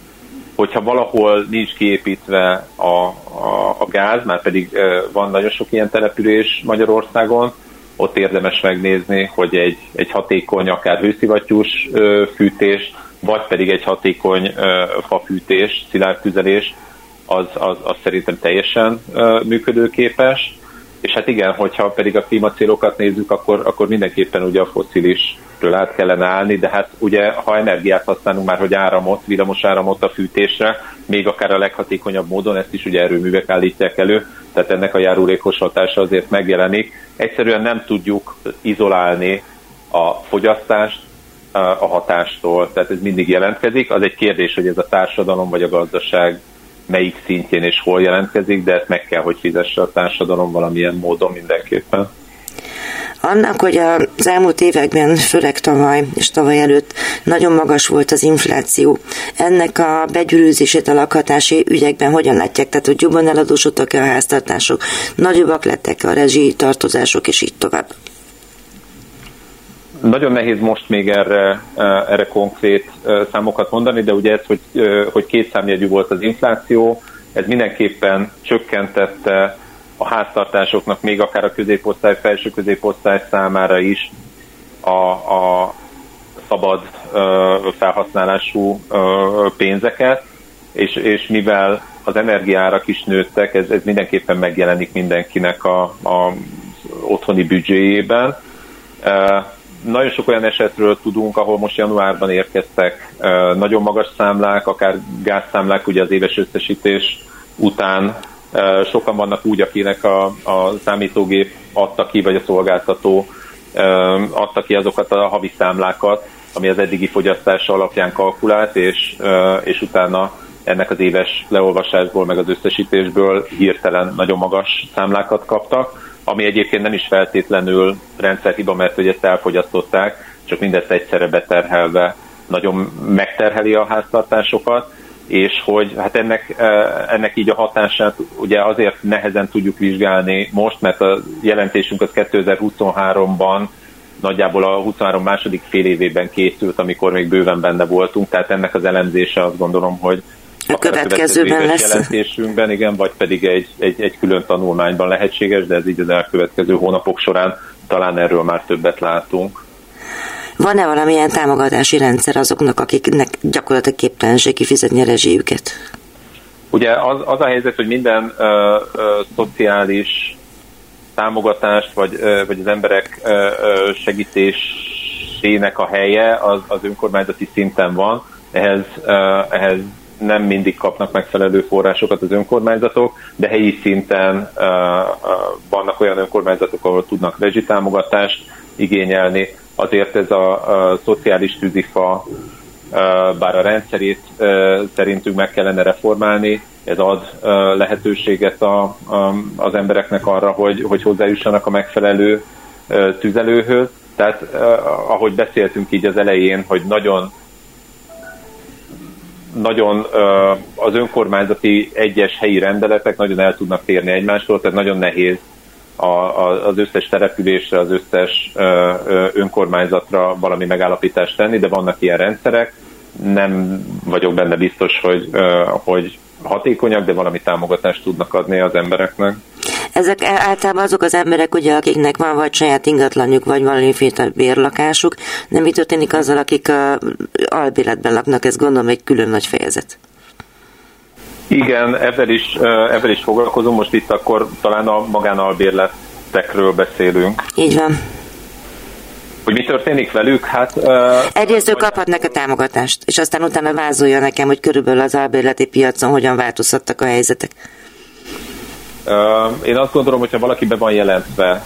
Hogyha valahol nincs kiépítve a, a, a gáz, már pedig van nagyon sok ilyen település Magyarországon, ott érdemes megnézni, hogy egy, egy hatékony, akár hőszivattyús fűtés, vagy pedig egy hatékony fafűtés, szilárd tüzelés, az, az, az szerintem teljesen működőképes. És hát igen, hogyha pedig a klímacélokat nézzük, akkor, akkor mindenképpen ugye a foszilisről át kellene állni, de hát ugye ha energiát használunk már, hogy áramot, villamos áramot a fűtésre, még akár a leghatékonyabb módon, ezt is ugye erőművek állítják elő, tehát ennek a járulékos hatása azért megjelenik. Egyszerűen nem tudjuk izolálni a fogyasztást a hatástól, tehát ez mindig jelentkezik. Az egy kérdés, hogy ez a társadalom vagy a gazdaság melyik szintjén és hol jelentkezik, de ezt meg kell, hogy fizesse a társadalom valamilyen módon mindenképpen. Annak, hogy az elmúlt években, főleg tavaly és tavaly előtt nagyon magas volt az infláció, ennek a begyűrűzését a lakhatási ügyekben hogyan látják? Tehát, hogy jobban eladósodtak-e a háztartások, nagyobbak lettek a rezsi tartozások, és így tovább? Nagyon nehéz most még erre, erre konkrét számokat mondani, de ugye ez, hogy, hogy két számjegyű volt az infláció, ez mindenképpen csökkentette a háztartásoknak, még akár a középosztály, felső középosztály számára is a, a szabad felhasználású pénzeket, és, és mivel az energiárak is nőttek, ez, ez mindenképpen megjelenik mindenkinek a, a otthoni büdzséjében. Nagyon sok olyan esetről tudunk, ahol most januárban érkeztek nagyon magas számlák, akár gázszámlák, ugye az éves összesítés után sokan vannak úgy, akinek a, a számítógép adta ki, vagy a szolgáltató adta ki azokat a havi számlákat, ami az eddigi fogyasztás alapján kalkulált, és, és utána ennek az éves leolvasásból, meg az összesítésből hirtelen nagyon magas számlákat kaptak, ami egyébként nem is feltétlenül rendszerhiba, mert hogy ezt elfogyasztották, csak mindezt egyszerre beterhelve nagyon megterheli a háztartásokat, és hogy hát ennek, ennek így a hatását ugye azért nehezen tudjuk vizsgálni most, mert a jelentésünk az 2023-ban nagyjából a 23 második fél évében készült, amikor még bőven benne voltunk, tehát ennek az elemzése azt gondolom, hogy a következőben a lesz. jelentésünkben, igen, vagy pedig egy, egy, egy külön tanulmányban lehetséges, de ez így az elkövetkező hónapok során talán erről már többet látunk. Van-e valamilyen támogatási rendszer azoknak, akiknek gyakorlatilag képtelenség kifizetni a rezsijüket? Ugye az, az a helyzet, hogy minden ö, ö, szociális támogatást, vagy, ö, vagy az emberek ö, ö, segítésének a helye az, az önkormányzati szinten van. Ehhez, ö, ehhez nem mindig kapnak megfelelő forrásokat az önkormányzatok, de helyi szinten vannak olyan önkormányzatok, ahol tudnak rezsitámogatást igényelni. Azért ez a, a szociális tűzifa, bár a rendszerét szerintünk meg kellene reformálni, ez ad lehetőséget a, a, az embereknek arra, hogy, hogy hozzájussanak a megfelelő tüzelőhöz. Tehát ahogy beszéltünk így az elején, hogy nagyon nagyon az önkormányzati egyes helyi rendeletek nagyon el tudnak térni egymástól, tehát nagyon nehéz a, a, az összes településre, az összes önkormányzatra valami megállapítást tenni, de vannak ilyen rendszerek. Nem vagyok benne biztos, hogy, hogy hatékonyak, de valami támogatást tudnak adni az embereknek. Ezek általában azok az emberek, ugye, akiknek van vagy saját ingatlanjuk, vagy valamiféle bérlakásuk. Nem mi történik azzal, akik a albéletben laknak? Ez gondolom egy külön nagy fejezet. Igen, ebben is, ebben is foglalkozom. Most itt akkor talán a magánalbérletekről beszélünk. Így van. Hogy mi történik velük? Hát, uh, Egyrészt ők kaphatnak a támogatást, és aztán utána vázolja nekem, hogy körülbelül az albérleti piacon hogyan változhattak a helyzetek. Én azt gondolom, hogyha valaki be van jelentve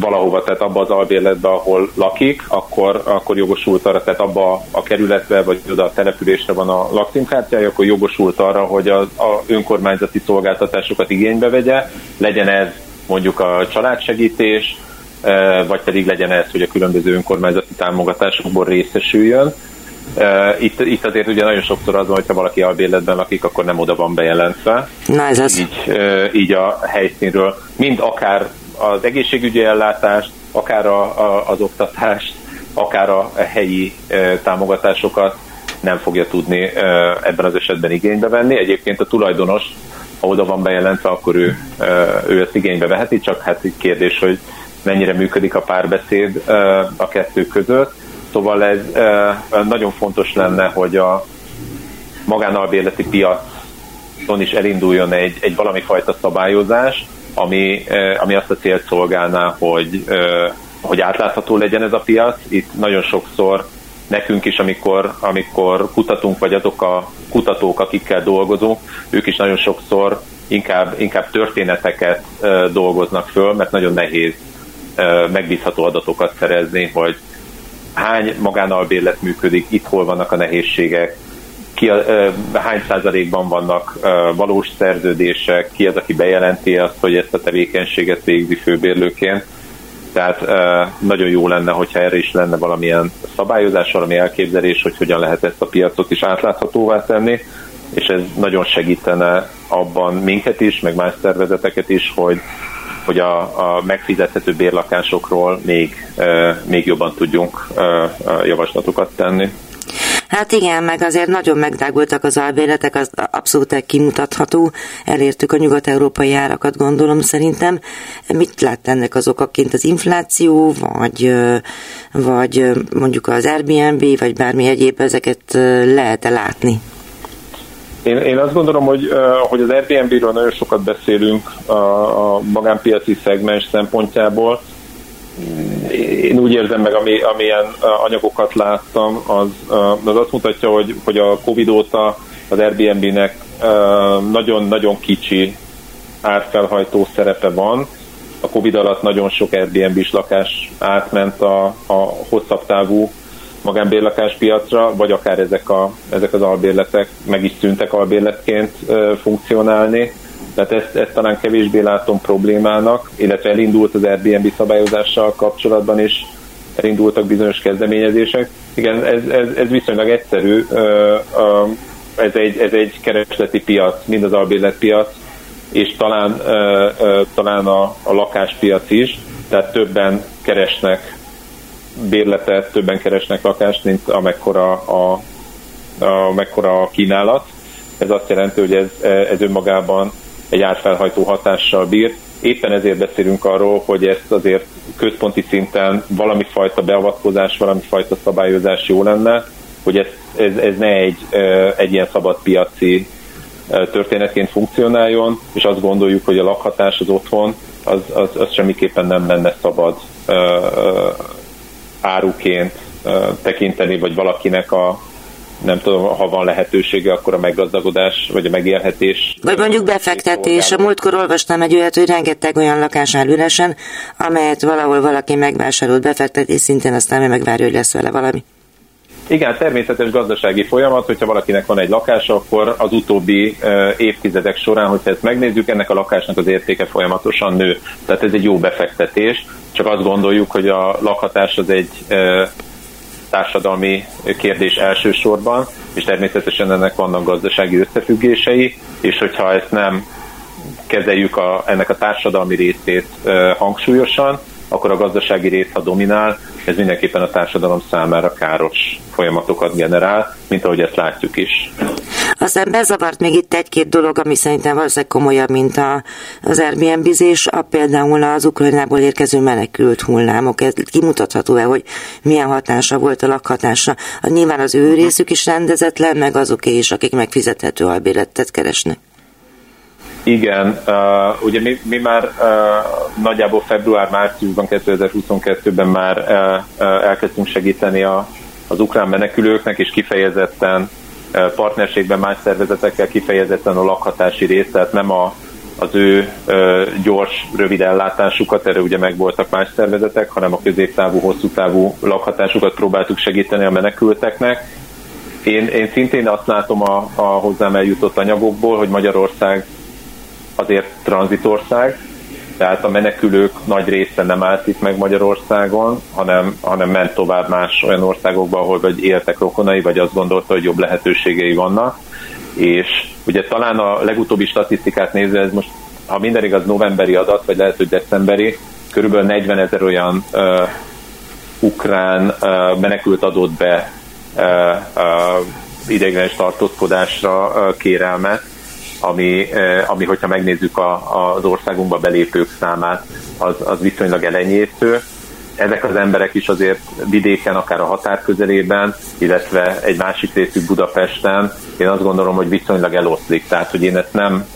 valahova, tehát abba az albérletbe, ahol lakik, akkor, akkor jogosult arra, tehát abba a kerületbe, vagy oda a településre van a lakcímkártyája, akkor jogosult arra, hogy az a önkormányzati szolgáltatásokat igénybe vegye, legyen ez mondjuk a családsegítés, vagy pedig legyen ez, hogy a különböző önkormányzati támogatásokból részesüljön. Itt, itt azért ugye nagyon sokszor az van, hogyha valaki albérletben lakik, akkor nem oda van bejelentve. Na ez az. Így, így a helyszínről. Mind akár az egészségügyi ellátást, akár a, a, az oktatást, akár a helyi támogatásokat nem fogja tudni ebben az esetben igénybe venni. Egyébként a tulajdonos, ha oda van bejelentve, akkor ő, ő ezt igénybe veheti, csak hát egy kérdés, hogy mennyire működik a párbeszéd a kettő között Szóval ez nagyon fontos lenne, hogy a magánalbérleti piacon is elinduljon egy, egy valami fajta szabályozás, ami, ami azt a célt szolgálná, hogy, hogy átlátható legyen ez a piac. Itt nagyon sokszor nekünk is, amikor, amikor kutatunk, vagy azok a kutatók, akikkel dolgozunk, ők is nagyon sokszor inkább, inkább történeteket dolgoznak föl, mert nagyon nehéz megbízható adatokat szerezni, hogy hány magánalbérlet működik, itt hol vannak a nehézségek, ki a, hány százalékban vannak valós szerződések, ki az, aki bejelenti azt, hogy ezt a tevékenységet végzi főbérlőként. Tehát nagyon jó lenne, hogyha erre is lenne valamilyen szabályozás, valami elképzelés, hogy hogyan lehet ezt a piacot is átláthatóvá tenni, és ez nagyon segítene abban minket is, meg más szervezeteket is, hogy hogy a, a megfizethető bérlakásokról még, még jobban tudjunk javaslatokat tenni. Hát igen, meg azért nagyon megdágultak az albéletek, az abszolút kimutatható. Elértük a nyugat-európai árakat, gondolom szerintem. Mit lát ennek az okaként az infláció, vagy, vagy mondjuk az Airbnb, vagy bármi egyéb, ezeket lehet-e látni? Én, én azt gondolom, hogy, hogy az Airbnb-ről nagyon sokat beszélünk a, a magánpiaci szegmens szempontjából. Én úgy érzem meg, ami, amilyen anyagokat láttam, az, az azt mutatja, hogy, hogy a Covid óta az Airbnb-nek nagyon-nagyon kicsi árfelhajtó szerepe van. A Covid alatt nagyon sok Airbnb-s lakás átment a, a hosszabb távú magánbérlakáspiacra, vagy akár ezek, a, ezek az albérletek meg is szűntek albérletként funkcionálni. Tehát ezt, ezt talán kevésbé látom problémának, illetve elindult az Airbnb szabályozással kapcsolatban is, elindultak bizonyos kezdeményezések. Igen, ez, ez, ez viszonylag egyszerű, ez egy, ez egy keresleti piac, mind az albérletpiac, és talán, talán a, a lakáspiac is, tehát többen keresnek bérletet, többen keresnek lakást, mint amekkora a, amekkora a kínálat. Ez azt jelenti, hogy ez, ez önmagában egy árfelhajtó hatással bír. Éppen ezért beszélünk arról, hogy ezt azért központi szinten valami fajta beavatkozás, valami fajta szabályozás jó lenne, hogy ez, ez, ez ne egy, egy ilyen szabad piaci történetként funkcionáljon, és azt gondoljuk, hogy a lakhatás az otthon az, az, az semmiképpen nem lenne szabad áruként tekinteni, vagy valakinek a nem tudom, ha van lehetősége, akkor a meggazdagodás, vagy a megélhetés. Vagy mondjuk befektetés. A múltkor olvastam egy olyat, hogy rengeteg olyan lakás áll üresen, amelyet valahol valaki megvásárolt befektetés szintén, aztán megvárja, hogy lesz vele valami. Igen, természetes gazdasági folyamat, hogyha valakinek van egy lakása, akkor az utóbbi évtizedek során, hogyha ezt megnézzük, ennek a lakásnak az értéke folyamatosan nő. Tehát ez egy jó befektetés, csak azt gondoljuk, hogy a lakhatás az egy társadalmi kérdés elsősorban, és természetesen ennek vannak gazdasági összefüggései, és hogyha ezt nem kezeljük a, ennek a társadalmi részét hangsúlyosan, akkor a gazdasági rész, ha dominál, ez mindenképpen a társadalom számára káros folyamatokat generál, mint ahogy ezt látjuk is. Aztán bezavart még itt egy-két dolog, ami szerintem valószínűleg komolyabb, mint a, az Airbnb-zés, a például az Ukrajnából érkező menekült hullámok. Ez kimutatható-e, hogy milyen hatása volt a lakhatása? Nyilván az ő részük is rendezetlen, meg azoké is, akik megfizethető albéletet keresnek. Igen, uh, ugye mi, mi már uh, nagyjából február-márciusban 2022-ben már uh, uh, elkezdtünk segíteni a, az ukrán menekülőknek, és kifejezetten uh, partnerségben más szervezetekkel kifejezetten a lakhatási részt, tehát nem a, az ő uh, gyors, rövid ellátásukat, erre ugye meg voltak más szervezetek, hanem a középtávú, hosszú távú lakhatásukat próbáltuk segíteni a menekülteknek. Én, én szintén azt látom a, a hozzám eljutott anyagokból, hogy Magyarország azért tranzitország, tehát a menekülők nagy része nem állt itt meg Magyarországon, hanem, hanem ment tovább más olyan országokba, ahol vagy éltek rokonai, vagy azt gondolta, hogy jobb lehetőségei vannak. És ugye talán a legutóbbi statisztikát nézve, ez most, ha minden igaz, novemberi adat, vagy lehet, hogy decemberi, körülbelül 40 ezer olyan uh, ukrán uh, menekült adott be uh, uh, ideiglenes tartózkodásra uh, kérelmet, ami, ami hogyha megnézzük a, az országunkba belépők számát, az, az viszonylag elenyésző. Ezek az emberek is azért vidéken, akár a határ közelében, illetve egy másik részük Budapesten, én azt gondolom, hogy viszonylag eloszlik. Tehát, hogy én ezt nem,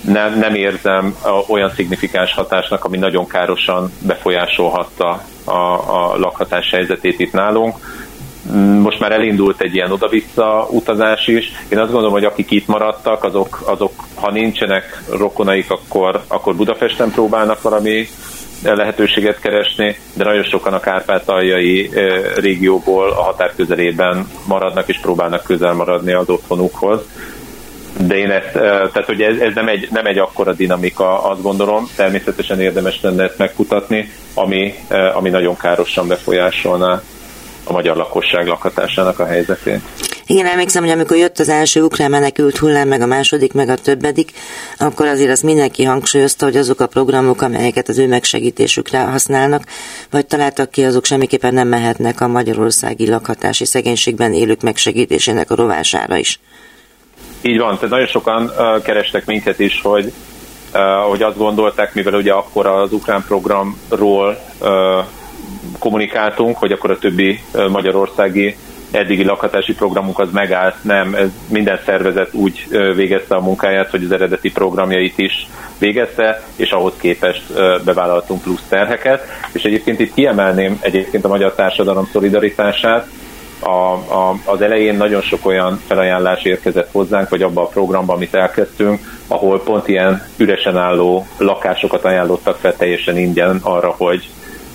nem, nem érzem olyan szignifikáns hatásnak, ami nagyon károsan befolyásolhatta a, a lakhatás helyzetét itt nálunk most már elindult egy ilyen oda-vissza utazás is. Én azt gondolom, hogy akik itt maradtak, azok, azok ha nincsenek rokonaik, akkor, akkor Budapesten próbálnak valami lehetőséget keresni, de nagyon sokan a kárpátaljai régióból a határ közelében maradnak és próbálnak közel maradni az otthonukhoz. De én ezt, tehát hogy ez, ez nem, egy, nem egy akkora dinamika, azt gondolom, természetesen érdemes lenne ezt megkutatni, ami, ami nagyon károsan befolyásolná a magyar lakosság lakhatásának a helyzetén. Igen, emlékszem, hogy amikor jött az első ukrán menekült hullám, meg a második, meg a többedik, akkor azért azt mindenki hangsúlyozta, hogy azok a programok, amelyeket az ő megsegítésükre használnak, vagy találtak ki, azok semmiképpen nem mehetnek a magyarországi lakhatási szegénységben élők megsegítésének a rovására is. Így van, tehát nagyon sokan uh, kerestek minket is, hogy, uh, hogy azt gondolták, mivel ugye akkor az ukrán programról uh, kommunikáltunk, hogy akkor a többi magyarországi eddigi lakhatási programunk az megállt, nem, ez minden szervezet úgy végezte a munkáját, hogy az eredeti programjait is végezte, és ahhoz képest bevállaltunk plusz terheket. És egyébként itt kiemelném egyébként a magyar társadalom szolidaritását, a, a, az elején nagyon sok olyan felajánlás érkezett hozzánk, vagy abba a programba, amit elkezdtünk, ahol pont ilyen üresen álló lakásokat ajánlottak fel teljesen ingyen arra, hogy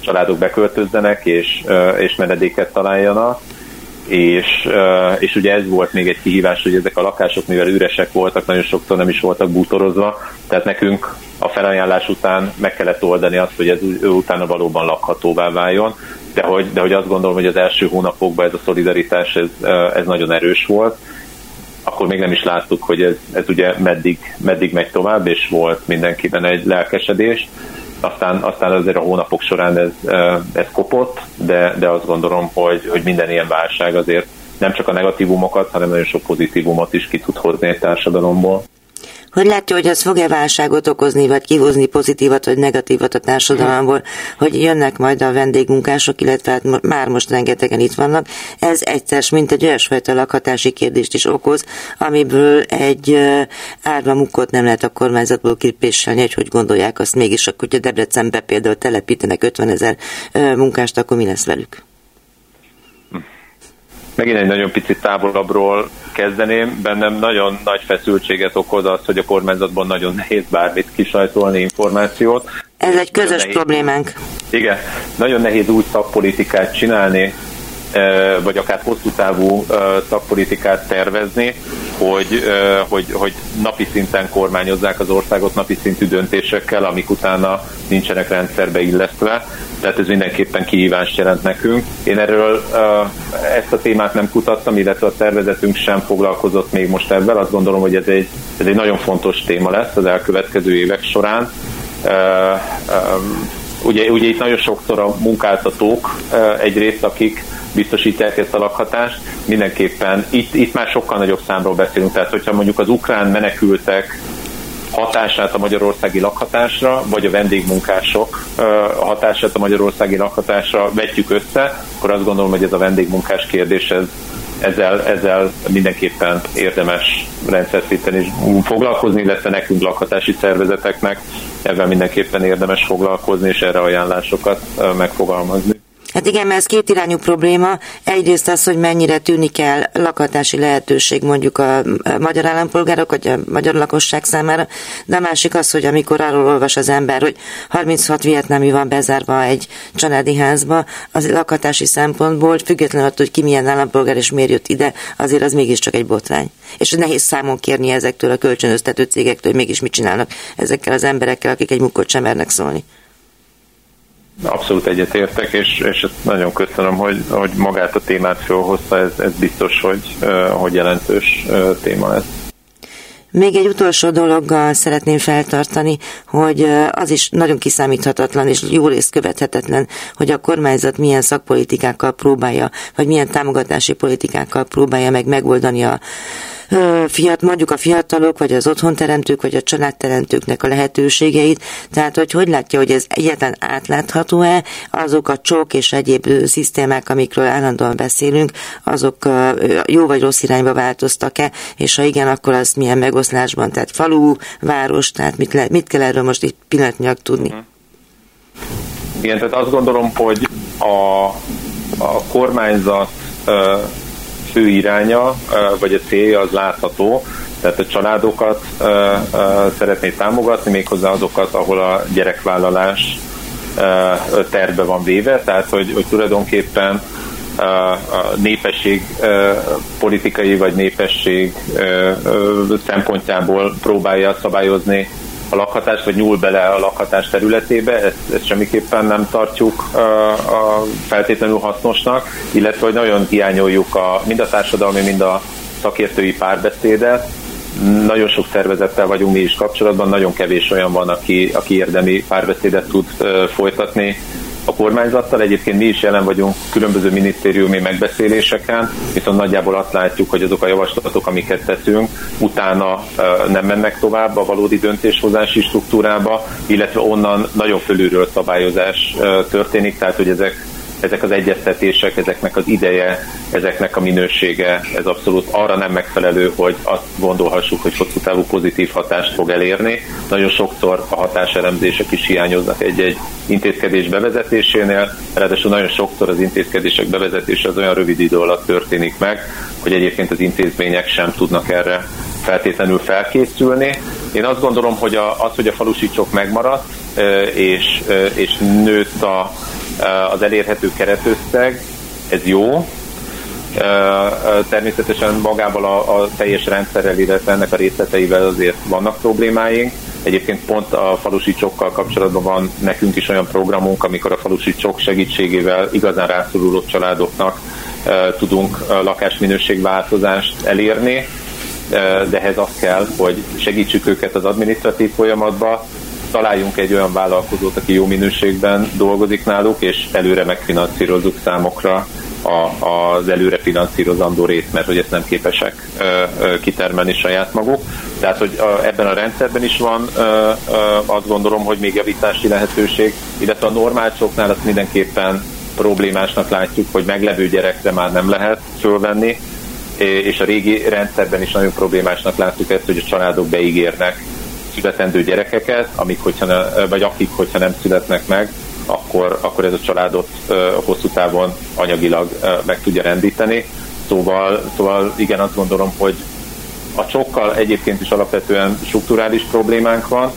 családok beköltözzenek és, és menedéket találjanak. És, és ugye ez volt még egy kihívás, hogy ezek a lakások, mivel üresek voltak, nagyon sokszor nem is voltak bútorozva, tehát nekünk a felajánlás után meg kellett oldani azt, hogy ez ő utána valóban lakhatóvá váljon, de hogy, de hogy azt gondolom, hogy az első hónapokban ez a szolidaritás, ez, ez nagyon erős volt, akkor még nem is láttuk, hogy ez, ez ugye meddig, meddig megy tovább, és volt mindenkiben egy lelkesedés, aztán, aztán azért a hónapok során ez, ez kopott, de, de azt gondolom, hogy, hogy minden ilyen válság azért nem csak a negatívumokat, hanem nagyon sok pozitívumot is ki tud hozni egy társadalomból. Hogy látja, hogy ez fog-e válságot okozni, vagy kihozni pozitívat, vagy negatívat a társadalomból, hogy jönnek majd a vendégmunkások, illetve hát már most rengetegen itt vannak. Ez egyszer, mint egy olyasfajta lakhatási kérdést is okoz, amiből egy árva mukkot nem lehet a kormányzatból kipéselni, hogy hogy gondolják azt mégis, akkor, hogyha Debrecenbe például telepítenek 50 ezer munkást, akkor mi lesz velük? Megint egy nagyon picit távolabbról kezdeném. Bennem nagyon nagy feszültséget okoz az, hogy a kormányzatban nagyon nehéz bármit kisajtolni információt. Ez egy közös nehéz, problémánk. Igen, nagyon nehéz úgy szakpolitikát csinálni, vagy akár hosszú távú szakpolitikát tervezni, hogy, hogy, hogy napi szinten kormányozzák az országot napi szintű döntésekkel, amik utána nincsenek rendszerbe illesztve. Tehát ez mindenképpen kihívást jelent nekünk. Én erről ezt a témát nem kutattam, illetve a szervezetünk sem foglalkozott még most ebben. Azt gondolom, hogy ez egy, ez egy nagyon fontos téma lesz az elkövetkező évek során. Ugye, ugye itt nagyon sokszor a munkáltatók egyrészt, akik biztosítják ezt a lakhatást. Mindenképpen itt, itt már sokkal nagyobb számról beszélünk, tehát hogyha mondjuk az ukrán menekültek hatását a magyarországi lakhatásra, vagy a vendégmunkások hatását a magyarországi lakhatásra vetjük össze, akkor azt gondolom, hogy ez a vendégmunkás kérdés ez, ezzel, ezzel mindenképpen érdemes rendszer szinten is foglalkozni, illetve nekünk lakhatási szervezeteknek ebben mindenképpen érdemes foglalkozni, és erre ajánlásokat megfogalmazni. Hát igen, mert ez két irányú probléma. Egyrészt az, hogy mennyire tűnik el lakhatási lehetőség mondjuk a magyar állampolgárok, vagy a magyar lakosság számára, de a másik az, hogy amikor arról olvas az ember, hogy 36 vietnámi van bezárva egy családi házba, az lakhatási szempontból, függetlenül attól, hogy ki milyen állampolgár és miért jött ide, azért az mégiscsak egy botrány. És nehéz számon kérni ezektől a kölcsönöztető cégektől, hogy mégis mit csinálnak ezekkel az emberekkel, akik egy mukkot sem mernek szólni. Abszolút egyetértek, és, és ezt nagyon köszönöm, hogy, hogy magát a témát felhozta, ez, ez biztos, hogy, hogy jelentős téma lesz. Még egy utolsó dologgal szeretném feltartani, hogy az is nagyon kiszámíthatatlan és jó részt követhetetlen, hogy a kormányzat milyen szakpolitikákkal próbálja, vagy milyen támogatási politikákkal próbálja meg megoldani a fiat, mondjuk a fiatalok, vagy az otthonteremtők, vagy a családteremtőknek a lehetőségeit. Tehát, hogy hogy látja, hogy ez egyetlen átlátható-e, azok a csok és egyéb szisztémák, amikről állandóan beszélünk, azok jó vagy rossz irányba változtak-e, és ha igen, akkor az milyen megoszlásban, tehát falu, város, tehát mit, le, mit kell erről most itt pillanatnyilag tudni? Igen, tehát azt gondolom, hogy a, a kormányzat fő iránya, vagy a célja az látható, tehát a családokat szeretné támogatni, méghozzá azokat, ahol a gyerekvállalás terve van véve, tehát hogy, hogy tulajdonképpen a népesség politikai vagy népesség szempontjából próbálja szabályozni a lakhatást, vagy nyúl bele a lakhatás területébe, ezt, ezt semmiképpen nem tartjuk a feltétlenül hasznosnak, illetve hogy nagyon hiányoljuk a, mind a társadalmi, mind a szakértői párbeszédet, nagyon sok szervezettel vagyunk mi is kapcsolatban, nagyon kevés olyan van, aki, aki érdemi párbeszédet tud folytatni a kormányzattal. Egyébként mi is jelen vagyunk különböző minisztériumi megbeszéléseken, viszont nagyjából azt látjuk, hogy azok a javaslatok, amiket teszünk, utána nem mennek tovább a valódi döntéshozási struktúrába, illetve onnan nagyon fölülről szabályozás történik, tehát hogy ezek ezek az egyeztetések, ezeknek az ideje, ezeknek a minősége, ez abszolút arra nem megfelelő, hogy azt gondolhassuk, hogy hosszú távú pozitív hatást fog elérni. Nagyon sokszor a hatáselemzések is hiányoznak egy-egy intézkedés bevezetésénél, ráadásul nagyon sokszor az intézkedések bevezetése az olyan rövid idő alatt történik meg, hogy egyébként az intézmények sem tudnak erre feltétlenül felkészülni. Én azt gondolom, hogy az, hogy a falusicsok megmaradt, és, és nőtt a, az elérhető keretösszeg, ez jó. Természetesen magával a, a teljes rendszerrel, illetve ennek a részleteivel azért vannak problémáink. Egyébként pont a falusi csokkal kapcsolatban van nekünk is olyan programunk, amikor a falusi csok segítségével igazán rászoruló családoknak tudunk lakásminőségváltozást elérni, de ehhez az kell, hogy segítsük őket az adminisztratív folyamatba, találjunk egy olyan vállalkozót, aki jó minőségben dolgozik náluk, és előre megfinanszírozzuk számokra a, az előre finanszírozandó részt, mert hogy ezt nem képesek ö, ö, kitermelni saját maguk. Tehát, hogy a, ebben a rendszerben is van ö, ö, azt gondolom, hogy még javítási lehetőség, illetve a normálcsoknál azt mindenképpen problémásnak látjuk, hogy meglevő gyerekre már nem lehet fölvenni, és a régi rendszerben is nagyon problémásnak láttuk ezt, hogy a családok beígérnek születendő gyerekeket, amik, hogyha ne, vagy akik, hogyha nem születnek meg, akkor, akkor ez a családot hosszú távon anyagilag meg tudja rendíteni. Szóval, szóval igen, azt gondolom, hogy a csokkal egyébként is alapvetően strukturális problémánk van,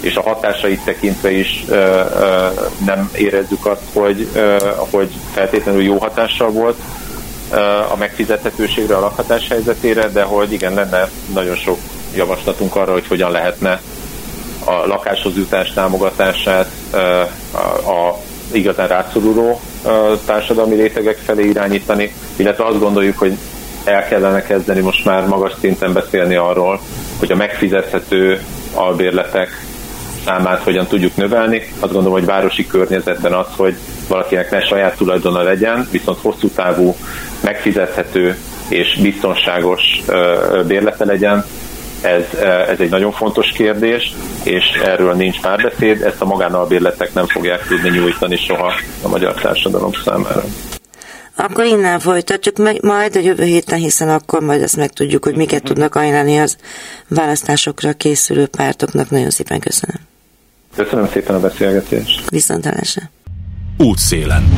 és a hatásait tekintve is uh, uh, nem érezzük azt, hogy, uh, hogy feltétlenül jó hatással volt uh, a megfizethetőségre, a lakhatás helyzetére, de hogy igen, lenne nagyon sok javaslatunk arra, hogy hogyan lehetne a lakáshoz jutás támogatását a, igazán rászoruló társadalmi rétegek felé irányítani, illetve azt gondoljuk, hogy el kellene kezdeni most már magas szinten beszélni arról, hogy a megfizethető albérletek számát hogyan tudjuk növelni. Azt gondolom, hogy városi környezetben az, hogy valakinek ne saját tulajdona legyen, viszont hosszú távú, megfizethető és biztonságos bérlete legyen, ez, eh, ez egy nagyon fontos kérdés, és erről nincs párbeszéd, ezt a magánalbérletek nem fogják tudni nyújtani soha a magyar társadalom számára. Akkor innen folytatjuk meg majd a jövő héten, hiszen akkor majd ezt megtudjuk, hogy miket tudnak ajánlani az választásokra készülő pártoknak. Nagyon szépen köszönöm. Köszönöm szépen a beszélgetést. Viszontlátásra. Útszélen.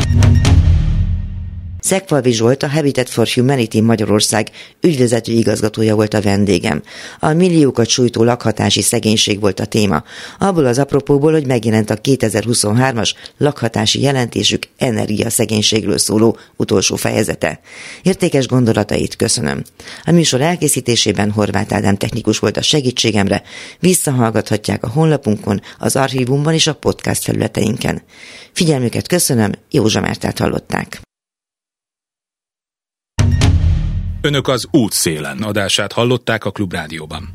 Szekvalvi Zsolt, a Habitat for Humanity Magyarország ügyvezető igazgatója volt a vendégem. A milliókat sújtó lakhatási szegénység volt a téma. Abból az apropóból, hogy megjelent a 2023-as lakhatási jelentésük energiaszegénységről szóló utolsó fejezete. Értékes gondolatait köszönöm. A műsor elkészítésében Horváth Ádám technikus volt a segítségemre. Visszahallgathatják a honlapunkon, az archívumban és a podcast felületeinken. Figyelmüket köszönöm, Józsa Mártát hallották. Önök az útszélen adását hallották a Klubrádióban.